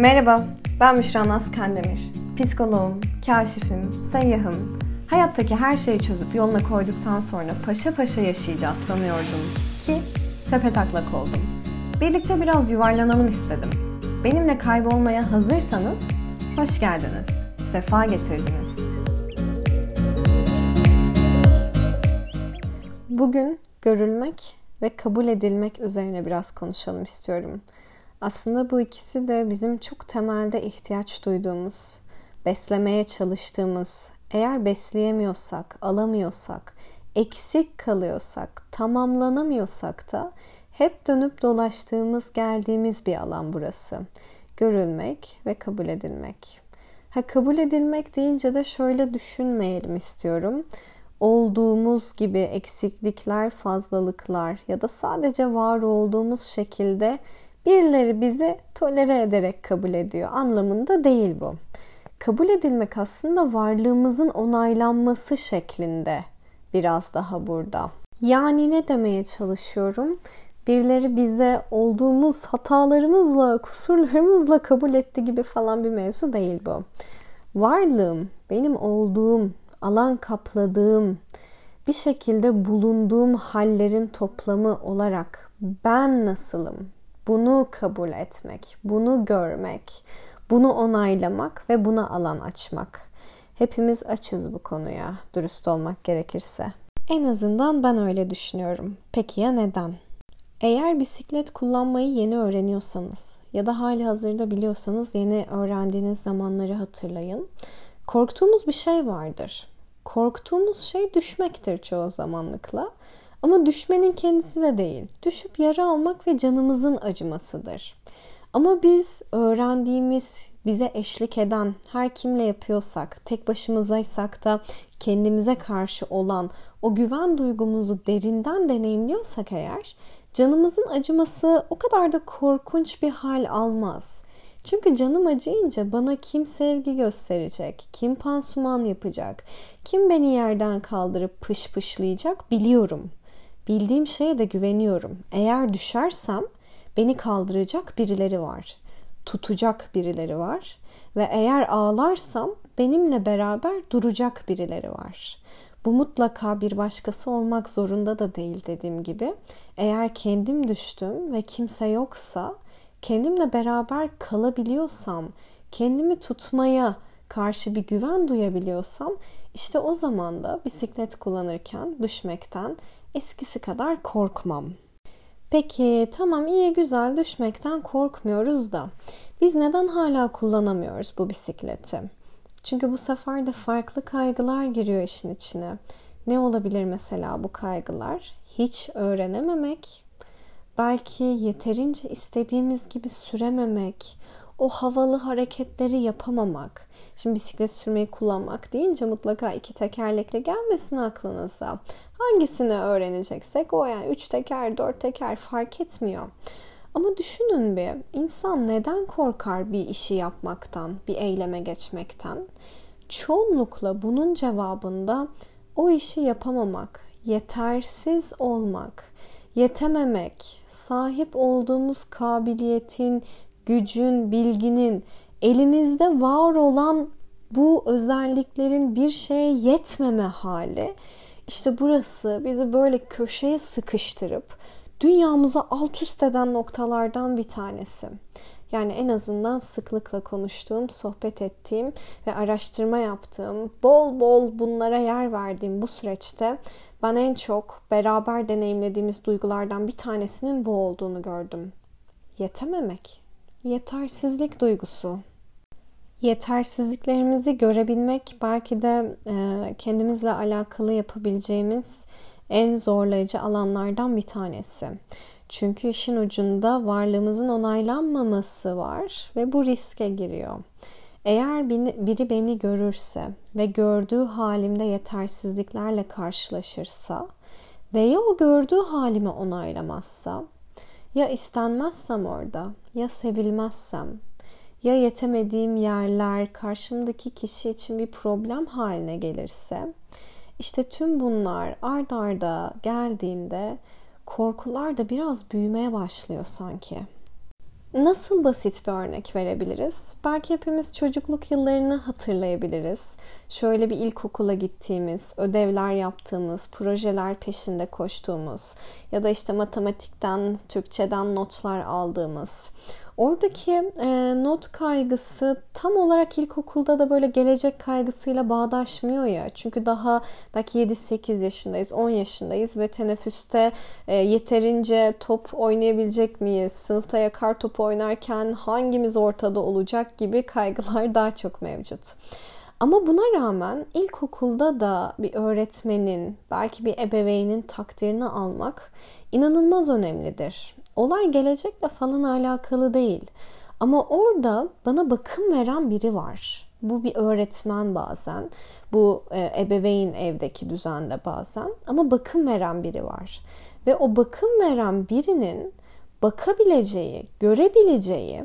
Merhaba, ben Müşra Naz Kandemir. Psikoloğum, kaşifim, seyyahım. Hayattaki her şeyi çözüp yoluna koyduktan sonra paşa paşa yaşayacağız sanıyordum ki tepetaklak oldum. Birlikte biraz yuvarlanalım istedim. Benimle kaybolmaya hazırsanız hoş geldiniz, sefa getirdiniz. Bugün görülmek ve kabul edilmek üzerine biraz konuşalım istiyorum. Aslında bu ikisi de bizim çok temelde ihtiyaç duyduğumuz, beslemeye çalıştığımız, eğer besleyemiyorsak, alamıyorsak, eksik kalıyorsak, tamamlanamıyorsak da hep dönüp dolaştığımız, geldiğimiz bir alan burası. Görülmek ve kabul edilmek. Ha kabul edilmek deyince de şöyle düşünmeyelim istiyorum. Olduğumuz gibi eksiklikler, fazlalıklar ya da sadece var olduğumuz şekilde birileri bizi tolere ederek kabul ediyor anlamında değil bu. Kabul edilmek aslında varlığımızın onaylanması şeklinde biraz daha burada. Yani ne demeye çalışıyorum? Birileri bize olduğumuz hatalarımızla, kusurlarımızla kabul etti gibi falan bir mevzu değil bu. Varlığım, benim olduğum, alan kapladığım, bir şekilde bulunduğum hallerin toplamı olarak ben nasılım? Bunu kabul etmek, bunu görmek, bunu onaylamak ve buna alan açmak. Hepimiz açız bu konuya, dürüst olmak gerekirse. En azından ben öyle düşünüyorum. Peki ya neden? Eğer bisiklet kullanmayı yeni öğreniyorsanız ya da hali hazırda biliyorsanız yeni öğrendiğiniz zamanları hatırlayın. Korktuğumuz bir şey vardır. Korktuğumuz şey düşmektir çoğu zamanlıkla. Ama düşmenin kendisi de değil. Düşüp yara almak ve canımızın acımasıdır. Ama biz öğrendiğimiz, bize eşlik eden her kimle yapıyorsak, tek başımızaysak da kendimize karşı olan o güven duygumuzu derinden deneyimliyorsak eğer, canımızın acıması o kadar da korkunç bir hal almaz. Çünkü canım acıyınca bana kim sevgi gösterecek, kim pansuman yapacak, kim beni yerden kaldırıp pış pışlayacak biliyorum. Bildiğim şeye de güveniyorum. Eğer düşersem beni kaldıracak birileri var. Tutacak birileri var ve eğer ağlarsam benimle beraber duracak birileri var. Bu mutlaka bir başkası olmak zorunda da değil dediğim gibi. Eğer kendim düştüm ve kimse yoksa kendimle beraber kalabiliyorsam, kendimi tutmaya karşı bir güven duyabiliyorsam işte o zaman da bisiklet kullanırken düşmekten eskisi kadar korkmam. Peki tamam iyi güzel düşmekten korkmuyoruz da biz neden hala kullanamıyoruz bu bisikleti? Çünkü bu sefer de farklı kaygılar giriyor işin içine. Ne olabilir mesela bu kaygılar? Hiç öğrenememek, belki yeterince istediğimiz gibi sürememek, o havalı hareketleri yapamamak. Şimdi bisiklet sürmeyi kullanmak deyince mutlaka iki tekerlekle gelmesin aklınıza. Hangisini öğreneceksek o yani üç teker, dört teker fark etmiyor. Ama düşünün bir insan neden korkar bir işi yapmaktan, bir eyleme geçmekten? Çoğunlukla bunun cevabında o işi yapamamak, yetersiz olmak, yetememek, sahip olduğumuz kabiliyetin, gücün, bilginin elimizde var olan bu özelliklerin bir şeye yetmeme hali işte burası bizi böyle köşeye sıkıştırıp dünyamıza alt üst eden noktalardan bir tanesi. Yani en azından sıklıkla konuştuğum, sohbet ettiğim ve araştırma yaptığım, bol bol bunlara yer verdiğim bu süreçte ben en çok beraber deneyimlediğimiz duygulardan bir tanesinin bu olduğunu gördüm. Yetememek, yetersizlik duygusu yetersizliklerimizi görebilmek belki de e, kendimizle alakalı yapabileceğimiz en zorlayıcı alanlardan bir tanesi. Çünkü işin ucunda varlığımızın onaylanmaması var ve bu riske giriyor. Eğer biri beni görürse ve gördüğü halimde yetersizliklerle karşılaşırsa veya o gördüğü halimi onaylamazsa ya istenmezsem orada ya sevilmezsem ya yetemediğim yerler karşımdaki kişi için bir problem haline gelirse işte tüm bunlar ard arda geldiğinde korkular da biraz büyümeye başlıyor sanki. Nasıl basit bir örnek verebiliriz? Belki hepimiz çocukluk yıllarını hatırlayabiliriz. Şöyle bir ilkokula gittiğimiz, ödevler yaptığımız, projeler peşinde koştuğumuz ya da işte matematikten, Türkçeden notlar aldığımız. Oradaki e, not kaygısı tam olarak ilkokulda da böyle gelecek kaygısıyla bağdaşmıyor ya. Çünkü daha belki 7-8 yaşındayız, 10 yaşındayız ve teneffüste e, yeterince top oynayabilecek miyiz? Sınıfta yakar topu oynarken hangimiz ortada olacak gibi kaygılar daha çok mevcut. Ama buna rağmen ilkokulda da bir öğretmenin, belki bir ebeveynin takdirini almak inanılmaz önemlidir. Olay gelecekle falan alakalı değil. Ama orada bana bakım veren biri var. Bu bir öğretmen bazen, bu e, ebeveyn evdeki düzende bazen ama bakım veren biri var. Ve o bakım veren birinin bakabileceği, görebileceği,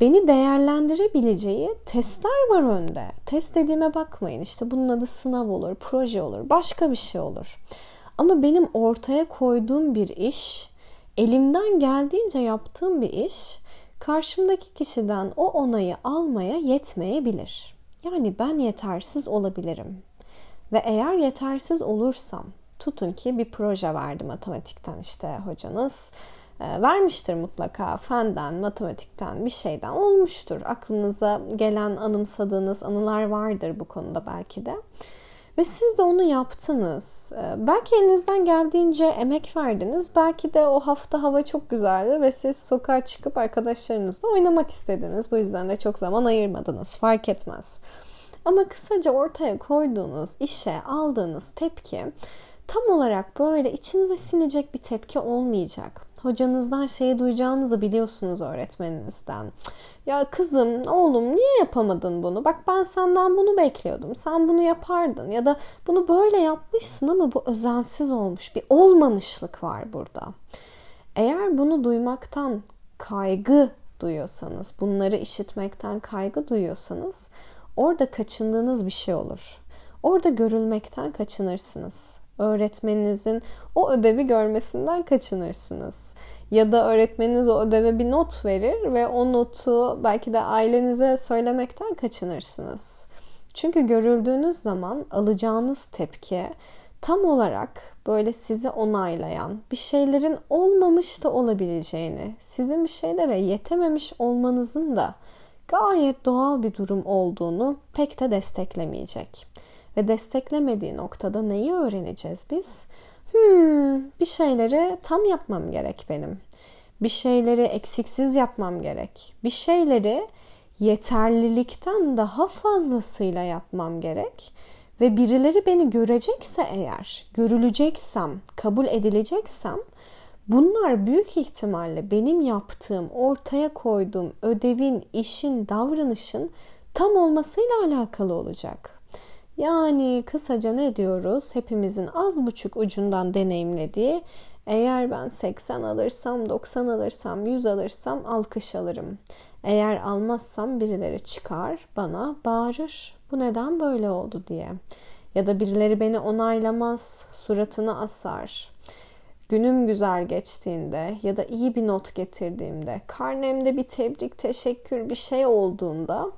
beni değerlendirebileceği testler var önde. Test dediğime bakmayın işte bunun adı sınav olur, proje olur, başka bir şey olur. Ama benim ortaya koyduğum bir iş, elimden geldiğince yaptığım bir iş karşımdaki kişiden o onayı almaya yetmeyebilir. Yani ben yetersiz olabilirim. Ve eğer yetersiz olursam, tutun ki bir proje verdi matematikten işte hocanız e, vermiştir mutlaka fenden, matematikten bir şeyden olmuştur. Aklınıza gelen anımsadığınız anılar vardır bu konuda belki de. Ve siz de onu yaptınız. E, belki elinizden geldiğince emek verdiniz. Belki de o hafta hava çok güzeldi ve siz sokağa çıkıp arkadaşlarınızla oynamak istediniz. Bu yüzden de çok zaman ayırmadınız. Fark etmez. Ama kısaca ortaya koyduğunuz işe aldığınız tepki tam olarak böyle içinize sinecek bir tepki olmayacak hocanızdan şeyi duyacağınızı biliyorsunuz öğretmeninizden. Ya kızım, oğlum niye yapamadın bunu? Bak ben senden bunu bekliyordum. Sen bunu yapardın ya da bunu böyle yapmışsın ama bu özensiz olmuş. Bir olmamışlık var burada. Eğer bunu duymaktan kaygı duyuyorsanız, bunları işitmekten kaygı duyuyorsanız orada kaçındığınız bir şey olur. Orada görülmekten kaçınırsınız öğretmeninizin o ödevi görmesinden kaçınırsınız. Ya da öğretmeniniz o ödeve bir not verir ve o notu belki de ailenize söylemekten kaçınırsınız. Çünkü görüldüğünüz zaman alacağınız tepki tam olarak böyle sizi onaylayan, bir şeylerin olmamış da olabileceğini, sizin bir şeylere yetememiş olmanızın da gayet doğal bir durum olduğunu pek de desteklemeyecek ve desteklemediği noktada neyi öğreneceğiz biz? Hmm, bir şeyleri tam yapmam gerek benim. Bir şeyleri eksiksiz yapmam gerek. Bir şeyleri yeterlilikten daha fazlasıyla yapmam gerek ve birileri beni görecekse eğer, görüleceksem, kabul edileceksem bunlar büyük ihtimalle benim yaptığım, ortaya koyduğum ödevin, işin, davranışın tam olmasıyla alakalı olacak. Yani kısaca ne diyoruz? Hepimizin az buçuk ucundan deneyimlediği eğer ben 80 alırsam, 90 alırsam, 100 alırsam alkış alırım. Eğer almazsam birileri çıkar, bana bağırır. Bu neden böyle oldu diye. Ya da birileri beni onaylamaz, suratını asar. Günüm güzel geçtiğinde ya da iyi bir not getirdiğimde, karnemde bir tebrik, teşekkür bir şey olduğunda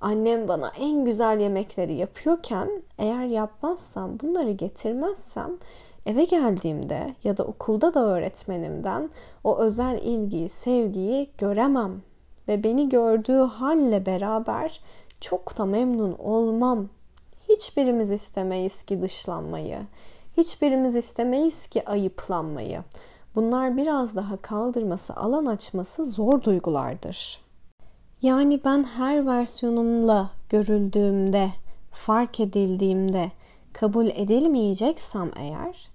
annem bana en güzel yemekleri yapıyorken eğer yapmazsam, bunları getirmezsem eve geldiğimde ya da okulda da öğretmenimden o özel ilgiyi, sevgiyi göremem ve beni gördüğü halle beraber çok da memnun olmam. Hiçbirimiz istemeyiz ki dışlanmayı. Hiçbirimiz istemeyiz ki ayıplanmayı. Bunlar biraz daha kaldırması, alan açması zor duygulardır. Yani ben her versiyonumla görüldüğümde, fark edildiğimde kabul edilmeyeceksem eğer,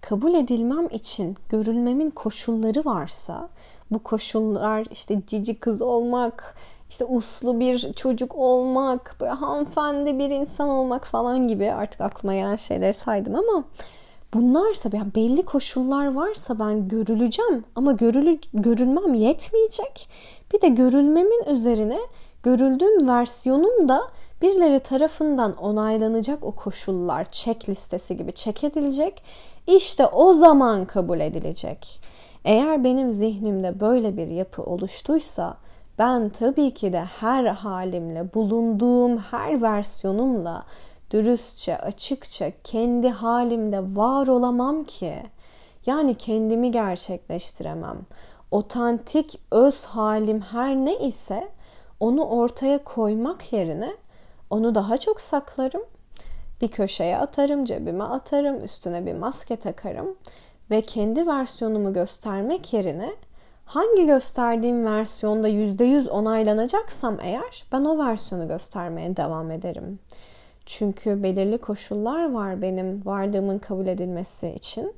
kabul edilmem için görülmemin koşulları varsa, bu koşullar işte cici kız olmak, işte uslu bir çocuk olmak, böyle hanımefendi bir insan olmak falan gibi artık aklıma gelen şeyleri saydım ama bunlarsa yani belli koşullar varsa ben görüleceğim ama görülü, görülmem yetmeyecek. Bir de görülmemin üzerine görüldüğüm versiyonum da birileri tarafından onaylanacak o koşullar check listesi gibi check edilecek. İşte o zaman kabul edilecek. Eğer benim zihnimde böyle bir yapı oluştuysa ben tabii ki de her halimle, bulunduğum her versiyonumla dürüstçe, açıkça kendi halimde var olamam ki. Yani kendimi gerçekleştiremem. Otantik öz halim her ne ise onu ortaya koymak yerine onu daha çok saklarım. Bir köşeye atarım, cebime atarım, üstüne bir maske takarım ve kendi versiyonumu göstermek yerine hangi gösterdiğim versiyonda %100 onaylanacaksam eğer ben o versiyonu göstermeye devam ederim. Çünkü belirli koşullar var benim vardığımın kabul edilmesi için.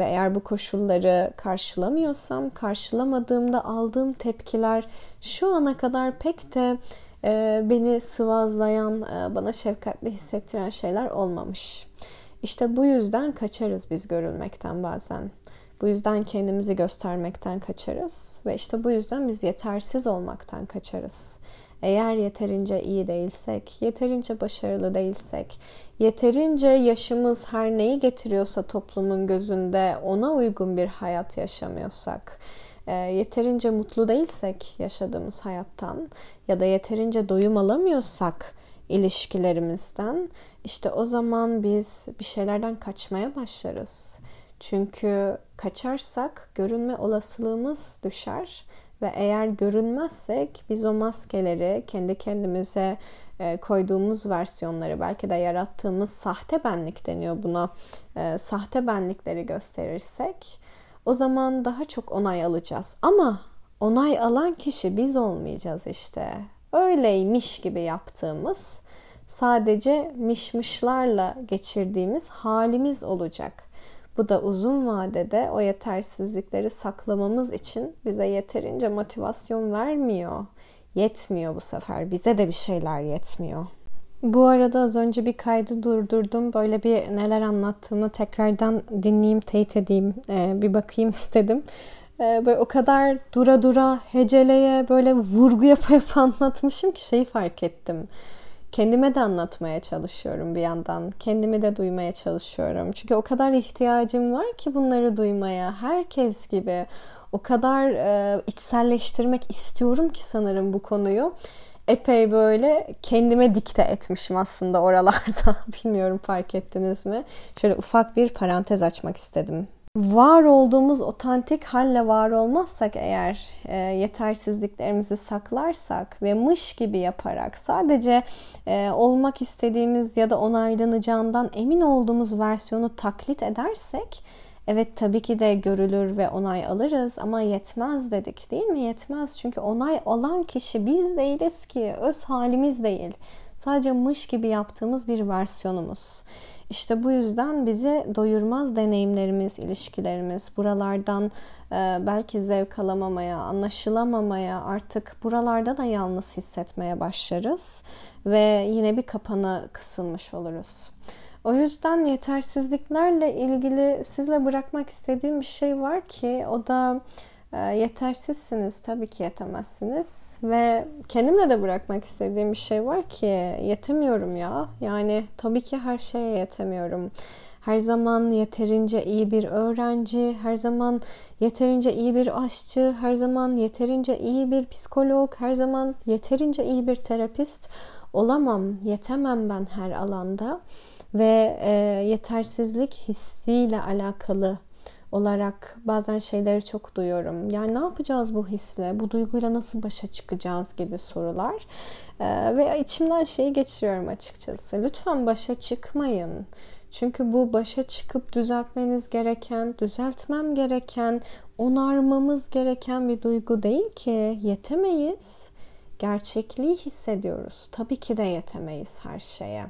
Ve eğer bu koşulları karşılamıyorsam, karşılamadığımda aldığım tepkiler şu ana kadar pek de e, beni sıvazlayan, e, bana şefkatli hissettiren şeyler olmamış. İşte bu yüzden kaçarız biz görülmekten bazen. Bu yüzden kendimizi göstermekten kaçarız ve işte bu yüzden biz yetersiz olmaktan kaçarız. Eğer yeterince iyi değilsek, yeterince başarılı değilsek, yeterince yaşımız her neyi getiriyorsa toplumun gözünde ona uygun bir hayat yaşamıyorsak, e, yeterince mutlu değilsek yaşadığımız hayattan ya da yeterince doyum alamıyorsak ilişkilerimizden işte o zaman biz bir şeylerden kaçmaya başlarız. Çünkü kaçarsak görünme olasılığımız düşer ve eğer görünmezsek biz o maskeleri kendi kendimize e, koyduğumuz versiyonları belki de yarattığımız sahte benlik deniyor buna. E, sahte benlikleri gösterirsek o zaman daha çok onay alacağız. Ama onay alan kişi biz olmayacağız işte. Öyleymiş gibi yaptığımız sadece mişmişlarla geçirdiğimiz halimiz olacak. Bu da uzun vadede o yetersizlikleri saklamamız için bize yeterince motivasyon vermiyor. Yetmiyor bu sefer. Bize de bir şeyler yetmiyor. Bu arada az önce bir kaydı durdurdum. Böyle bir neler anlattığımı tekrardan dinleyeyim, teyit edeyim, ee, bir bakayım istedim. Ee, böyle o kadar dura dura, heceleye, böyle vurgu yapa anlatmışım ki şeyi fark ettim kendime de anlatmaya çalışıyorum bir yandan. Kendimi de duymaya çalışıyorum. Çünkü o kadar ihtiyacım var ki bunları duymaya. Herkes gibi o kadar e, içselleştirmek istiyorum ki sanırım bu konuyu. Epey böyle kendime dikte etmişim aslında oralarda. Bilmiyorum fark ettiniz mi? Şöyle ufak bir parantez açmak istedim var olduğumuz otantik halle var olmazsak eğer e, yetersizliklerimizi saklarsak ve mış gibi yaparak sadece e, olmak istediğimiz ya da onaylanacağından emin olduğumuz versiyonu taklit edersek evet tabii ki de görülür ve onay alırız ama yetmez dedik değil mi? Yetmez çünkü onay alan kişi biz değiliz ki öz halimiz değil. Sadece mış gibi yaptığımız bir versiyonumuz. İşte bu yüzden bizi doyurmaz deneyimlerimiz, ilişkilerimiz, buralardan e, belki zevk alamamaya, anlaşılamamaya, artık buralarda da yalnız hissetmeye başlarız ve yine bir kapana kısılmış oluruz. O yüzden yetersizliklerle ilgili sizle bırakmak istediğim bir şey var ki o da yetersizsiniz tabii ki yetemezsiniz. Ve kendimle de bırakmak istediğim bir şey var ki yetemiyorum ya. Yani tabii ki her şeye yetemiyorum. Her zaman yeterince iyi bir öğrenci, her zaman yeterince iyi bir aşçı, her zaman yeterince iyi bir psikolog, her zaman yeterince iyi bir terapist olamam, yetemem ben her alanda. Ve e, yetersizlik hissiyle alakalı olarak bazen şeyleri çok duyuyorum. Yani ne yapacağız bu hisle? Bu duyguyla nasıl başa çıkacağız gibi sorular. Ee, ve içimden şeyi geçiriyorum açıkçası. Lütfen başa çıkmayın. Çünkü bu başa çıkıp düzeltmeniz gereken, düzeltmem gereken, onarmamız gereken bir duygu değil ki. Yetemeyiz. Gerçekliği hissediyoruz. Tabii ki de yetemeyiz her şeye.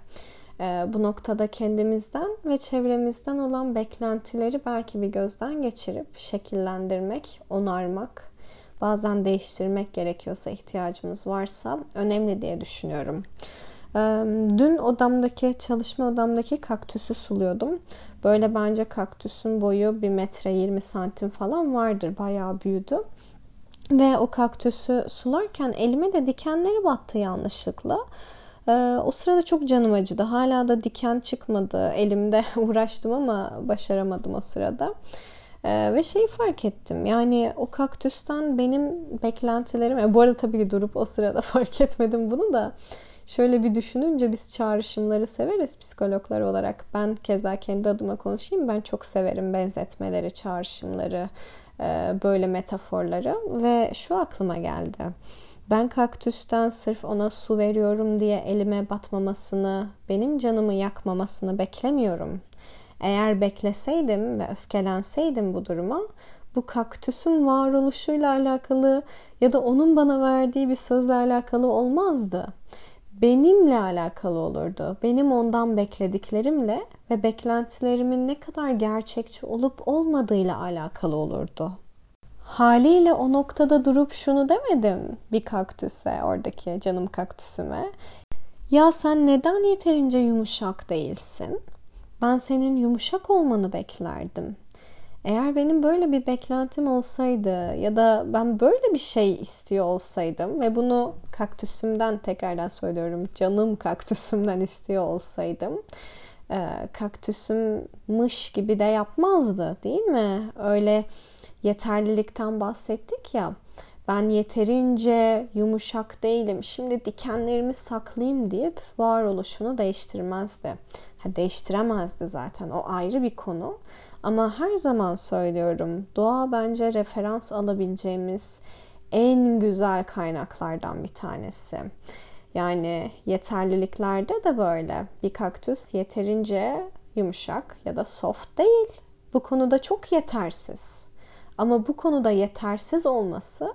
Ee, bu noktada kendimizden ve çevremizden olan beklentileri belki bir gözden geçirip şekillendirmek, onarmak, bazen değiştirmek gerekiyorsa ihtiyacımız varsa önemli diye düşünüyorum. Ee, dün odamdaki, çalışma odamdaki kaktüsü suluyordum. Böyle bence kaktüsün boyu 1 metre 20 santim falan vardır. Bayağı büyüdü. Ve o kaktüsü sularken elime de dikenleri battı yanlışlıkla. Ee, o sırada çok canım acıdı. Hala da diken çıkmadı. Elimde uğraştım ama başaramadım o sırada. Ee, ve şeyi fark ettim. Yani o kaktüsten benim beklentilerim... Bu arada tabii durup o sırada fark etmedim bunu da. Şöyle bir düşününce biz çağrışımları severiz psikologlar olarak. Ben keza kendi adıma konuşayım. Ben çok severim benzetmeleri, çağrışımları, e, böyle metaforları. Ve şu aklıma geldi. Ben kaktüsten sırf ona su veriyorum diye elime batmamasını, benim canımı yakmamasını beklemiyorum. Eğer bekleseydim ve öfkelenseydim bu duruma, bu kaktüsün varoluşuyla alakalı ya da onun bana verdiği bir sözle alakalı olmazdı. Benimle alakalı olurdu. Benim ondan beklediklerimle ve beklentilerimin ne kadar gerçekçi olup olmadığıyla alakalı olurdu. Haliyle o noktada durup şunu demedim bir kaktüse, oradaki canım kaktüsüme. Ya sen neden yeterince yumuşak değilsin? Ben senin yumuşak olmanı beklerdim. Eğer benim böyle bir beklentim olsaydı ya da ben böyle bir şey istiyor olsaydım ve bunu kaktüsümden tekrardan söylüyorum canım kaktüsümden istiyor olsaydım kaktüsüm mış gibi de yapmazdı değil mi? Öyle yeterlilikten bahsettik ya. Ben yeterince yumuşak değilim. Şimdi dikenlerimi saklayayım deyip varoluşunu değiştirmezdi. Ha, değiştiremezdi zaten. O ayrı bir konu. Ama her zaman söylüyorum. Doğa bence referans alabileceğimiz en güzel kaynaklardan bir tanesi. Yani yeterliliklerde de böyle. Bir kaktüs yeterince yumuşak ya da soft değil. Bu konuda çok yetersiz. Ama bu konuda yetersiz olması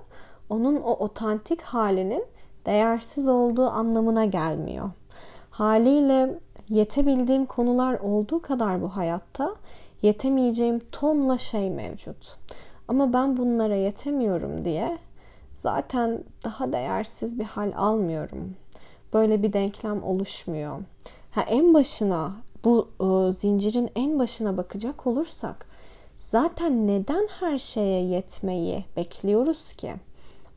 onun o otantik halinin değersiz olduğu anlamına gelmiyor. Haliyle yetebildiğim konular olduğu kadar bu hayatta yetemeyeceğim tonla şey mevcut. Ama ben bunlara yetemiyorum diye zaten daha değersiz bir hal almıyorum. Böyle bir denklem oluşmuyor. Ha en başına bu e, zincirin en başına bakacak olursak zaten neden her şeye yetmeyi bekliyoruz ki?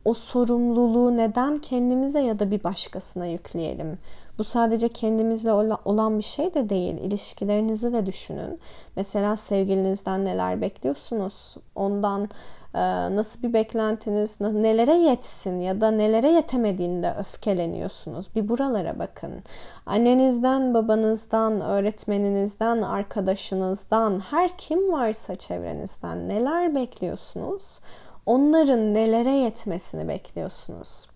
O sorumluluğu neden kendimize ya da bir başkasına yükleyelim? Bu sadece kendimizle olan bir şey de değil. İlişkilerinizi de düşünün. Mesela sevgilinizden neler bekliyorsunuz? Ondan nasıl bir beklentiniz, nelere yetsin ya da nelere yetemediğinde öfkeleniyorsunuz. Bir buralara bakın. Annenizden, babanızdan, öğretmeninizden, arkadaşınızdan, her kim varsa çevrenizden neler bekliyorsunuz? Onların nelere yetmesini bekliyorsunuz.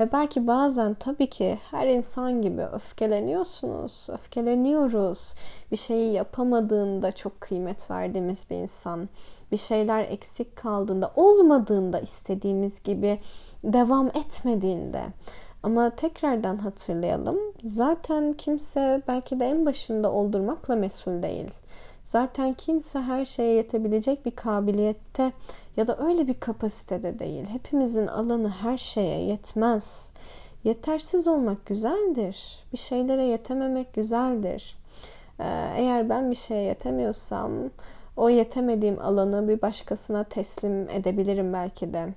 Ve belki bazen tabii ki her insan gibi öfkeleniyorsunuz, öfkeleniyoruz. Bir şeyi yapamadığında çok kıymet verdiğimiz bir insan, bir şeyler eksik kaldığında, olmadığında istediğimiz gibi devam etmediğinde. Ama tekrardan hatırlayalım. Zaten kimse belki de en başında oldurmakla mesul değil. Zaten kimse her şeye yetebilecek bir kabiliyette ya da öyle bir kapasitede değil. Hepimizin alanı her şeye yetmez. Yetersiz olmak güzeldir. Bir şeylere yetememek güzeldir. Ee, eğer ben bir şeye yetemiyorsam o yetemediğim alanı bir başkasına teslim edebilirim belki de.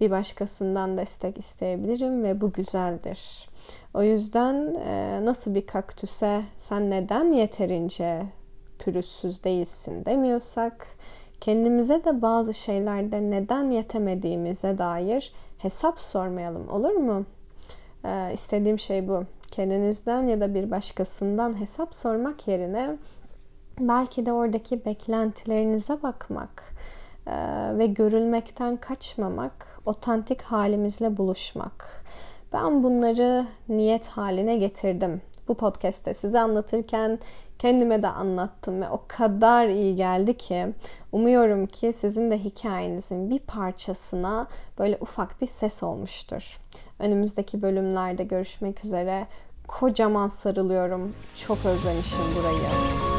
Bir başkasından destek isteyebilirim ve bu güzeldir. O yüzden e, nasıl bir kaktüse sen neden yeterince pürüzsüz değilsin demiyorsak kendimize de bazı şeylerde neden yetemediğimize dair hesap sormayalım olur mu? Ee, istediğim şey bu. Kendinizden ya da bir başkasından hesap sormak yerine belki de oradaki beklentilerinize bakmak e, ve görülmekten kaçmamak, otantik halimizle buluşmak. Ben bunları niyet haline getirdim. Bu podcast'te size anlatırken kendime de anlattım ve o kadar iyi geldi ki umuyorum ki sizin de hikayenizin bir parçasına böyle ufak bir ses olmuştur. Önümüzdeki bölümlerde görüşmek üzere. Kocaman sarılıyorum. Çok özlemişim burayı.